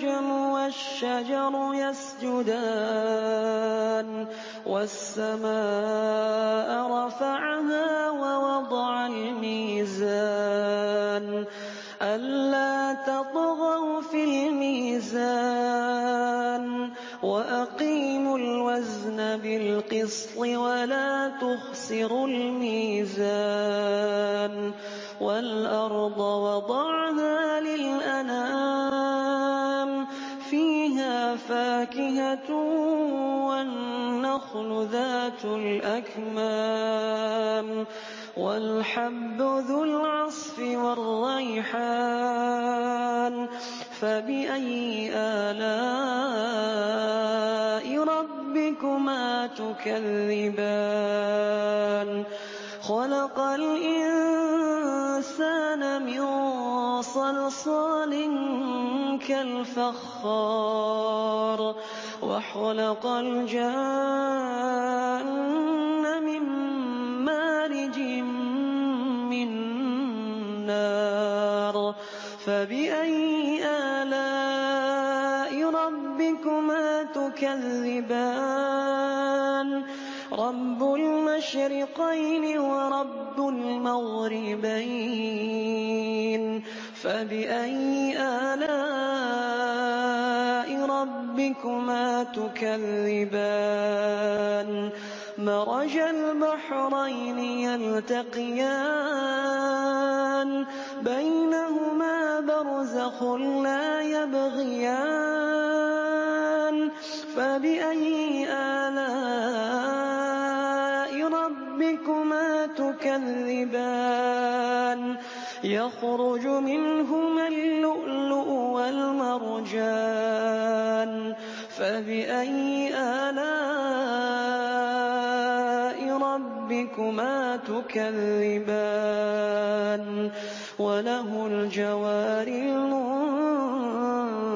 والشجر يسجدان والسماء رفعها ووضع الميزان ألا تطغوا في الميزان وأقيموا الوزن بالقسط ولا تخسروا الميزان والأرض وضعها للأنام فاكهة والنخل ذات الأكمام والحب ذو العصف والريحان فبأي آلاء ربكما تكذبان؟ خلق الإنسان من صلصال كالفخار وخلق الجان من مارج من نار فبأي آلاء ربكما تكذبان؟ رب المشرقين ورب المغربين فبأي آلاء ربكما تكذبان مرج البحرين يلتقيان بينهما برزخ لا يبغيان فبأي آلاء ربكما تكذبان. يخرج منهما اللؤلؤ والمرجان. فبأي آلاء ربكما تكذبان؟ وله الجوار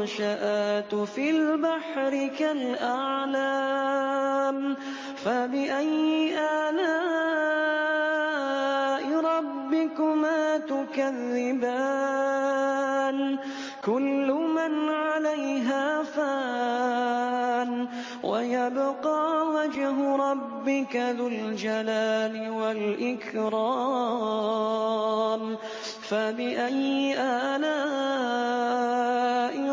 المنشآت في البحر كالأعلام. فبأي آلاء ربكما تكذبان كل من عليها فان ويبقى وجه ربك ذو الجلال والإكرام فبأي آلاء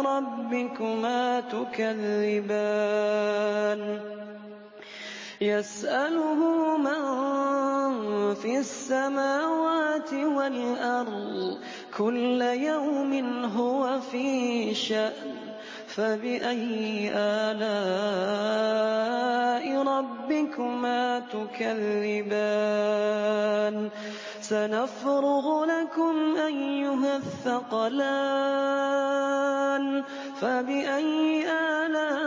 ربكما تكذبان يسأله من في السماوات والأرض كل يوم هو في شأن فبأي آلاء ربكما تكذبان؟ سنفرغ لكم أيها الثقلان. فبأي آلاء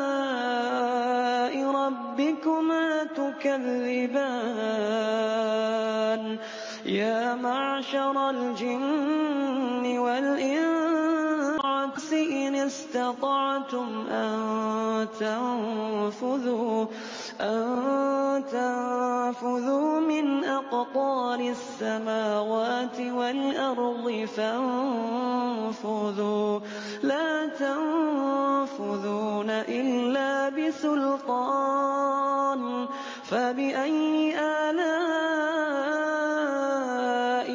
ربكما تكذبان؟ يا معشر الجن والإنس إن استطعتم أن تنفذوا. أن تنفذوا من أقطار السماوات والأرض فانفذوا. لا تنفذون إلا بسلطان. فبأي آلاء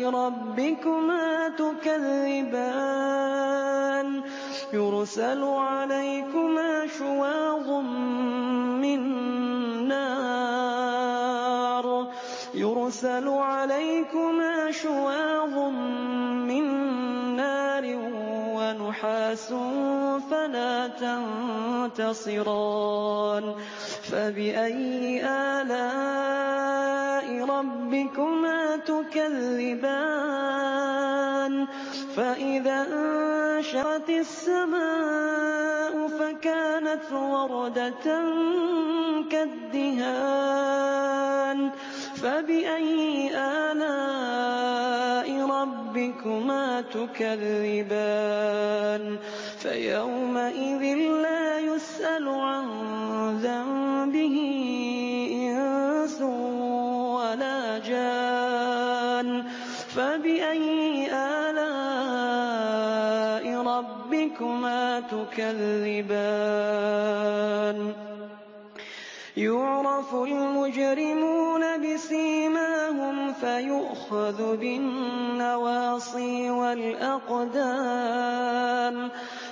ربكما تكذبان؟ يرسل عليكما شواظ من نار يرسل عليكما شواظ من نار ونحاس فلا تنتصران فبأي آلاء ربكما تكذبان؟ فَإِذَا انشَقَّتِ السَّمَاءُ فَكَانَتْ وَرْدَةً كَالدِّهَانِ. فَبِأَيِّ آلَاءِ رَبِّكُمَا تُكَذِّبَانِ؟ فَيَوْمَئِذٍ لَّا يُسْأَلُ عَن ذَنبِهِ إِنسٌ وَلَا جَانٌّ. فَبِأَيِّ آلَاءِ رَبِّكُمَا تُكَذِّبَانِ. يُعْرَفُ الْمُجْرِمُونَ بِسِيمَاهُمْ فَيُؤْخَذُ بِالنَّوَاصِي وَالْأَقْدَامِ.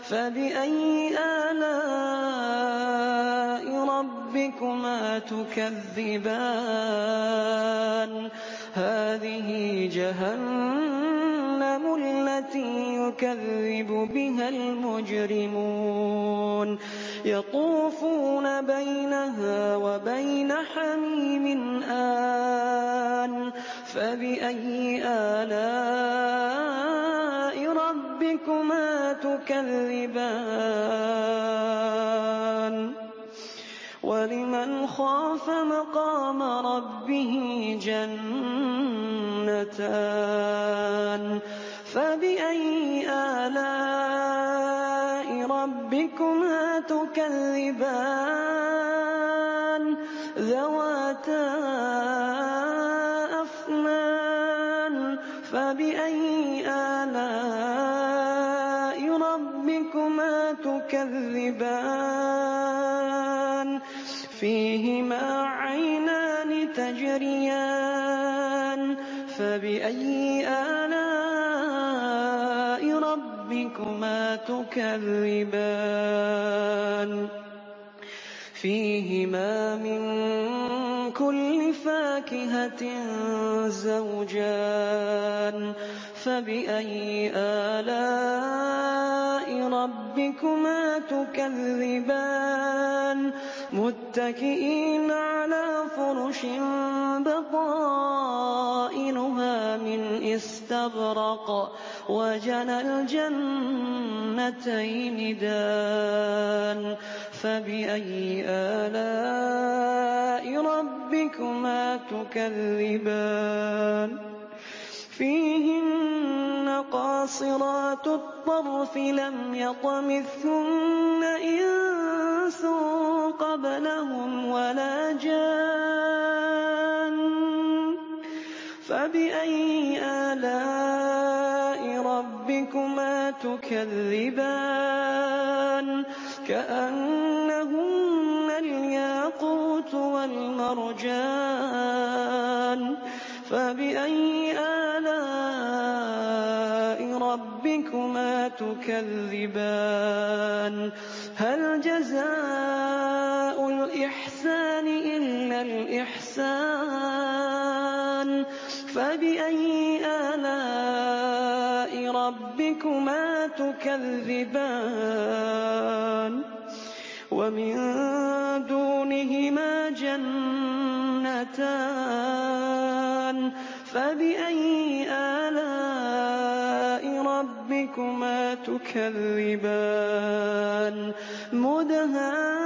فَبِأَيِّ آلَاءِ رَبِّكُمَا تُكَذِّبَانِ؟ هَٰذِهِ جَهَنَّمُ الَّتِي يُكَذِّبُ بِهَا الْمُجْرِمُونَ. يَطُوفُونَ بَيْنَهَا وَبَيْنَ حَمِيمٍ آنٍ. فَبِأَيِّ آلَاءِ رَبِّكُمَا تُكَذِّبَانِ؟ وَلِمَنْ خَافَ مَقَامَ رَبِّهِ جَنَّتَانِ فَبِأَيِّ آلَاءِ رَبِّكُمَا تُكَذِّبَانِ ذَوَاتَا أَفْنَانٍ فَبِأَيِّ آلَاءِ رَبِّكُمَا تُكَذِّبَانِ فِيهِمَا عَيْنَانِ تَجْرِيَانِ فَبِأَيِّ آلَاءِ رَبِّكُمَا تُكَذِّبَانِ؟ فِيهِمَا مِن كُلِّ فَاكِهَةٍ زَوْجَانِ فَبِأَيِّ آلَاءِ رَبِّكُمَا تُكَذِّبَانِ؟ مُتَّكِئِينَ عَلَىٰ فُرُشٍ بَطَائِنُهَا مِنْ إِسْتَبْرَقٍ وَجَنَى الْجَنَّتَيْنِ دَانٍ فَبِأَيِّ آلَاءِ رَبِّكُمَا تُكَذِّبَانِ؟ فِيهِنَّ قَاصِرَاتُ الطَّرْفِ لَمْ يَطْمِثْهُنَّ إِنسٌ قَبْلَهُمْ وَلَا جَانٌّ فَبِأَيِّ آلَاءِ رَبِّكُمَا تُكَذِّبَانِ؟ كَأَنَّهُنَّ الْيَاقُوتُ وَالْمَرْجَانُ. فَبِأَيِّ آلَاءِ رَبِّكُمَا تُكَذِّبَانِ؟ هَلْ جَزَاءُ الْإِحْسَانِ إِلَّا الْإِحْسَانُ؟ فَبِأَيِّ آلَاءِ رَبِّكُمَا تُكَذِّبَانِ؟ وَمِن دُونِهِمَا جَنَّتَانِ. فَبِأَيِّ آلَاءِ رَبِّكُمَا تُكَذِّبَانِ مُدْهَامَّتَانِ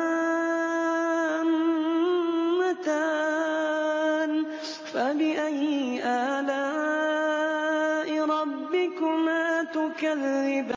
فَبِأَيِّ آلَاءِ رَبِّكُمَا تُكَذِّبَانِ؟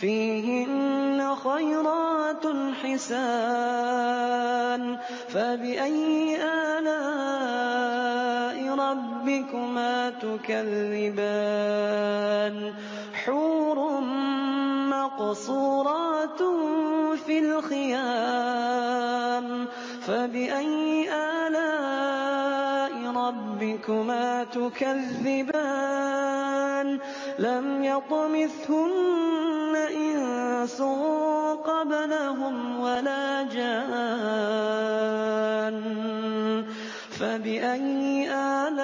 فِيهِنَّ خَيْرَاتٌ حِسَانٌ. فَبِأَيِّ آلَاءِ رَبِّكُمَا تُكَذِّبَانِ؟ حُورٌ مَّقْصُورَاتٌ فِي الْخِيَامِ. فَبِأَيِّ آلَاءِ رَبِّكُمَا تُكَذِّبَانِ؟ لَمْ يَطْمِثْهُنَّ إِنسٌ قَبْلَهُمْ وَلَا جَانٌّ. فَبِأَيِّ آلَاءِ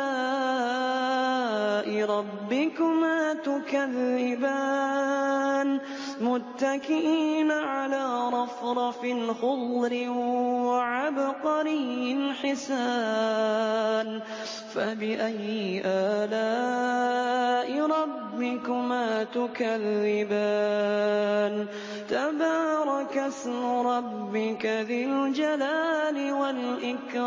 رَبِّكُمَا تُكَذِّبَانِ؟ مُتَّكِئِينَ عَلَىٰ رَفْرَفٍ خُضْرٍ وَعَبْقَرِيٍّ حِسَانٍ. فَبِأَيِّ آلَاءِ رَبِّكُمَا تُكَذِّبَانِ؟ تَبَارَكَ اسْمُ رَبِّكَ ذِي الْجَلَالِ وَالْإِكْرَامِ.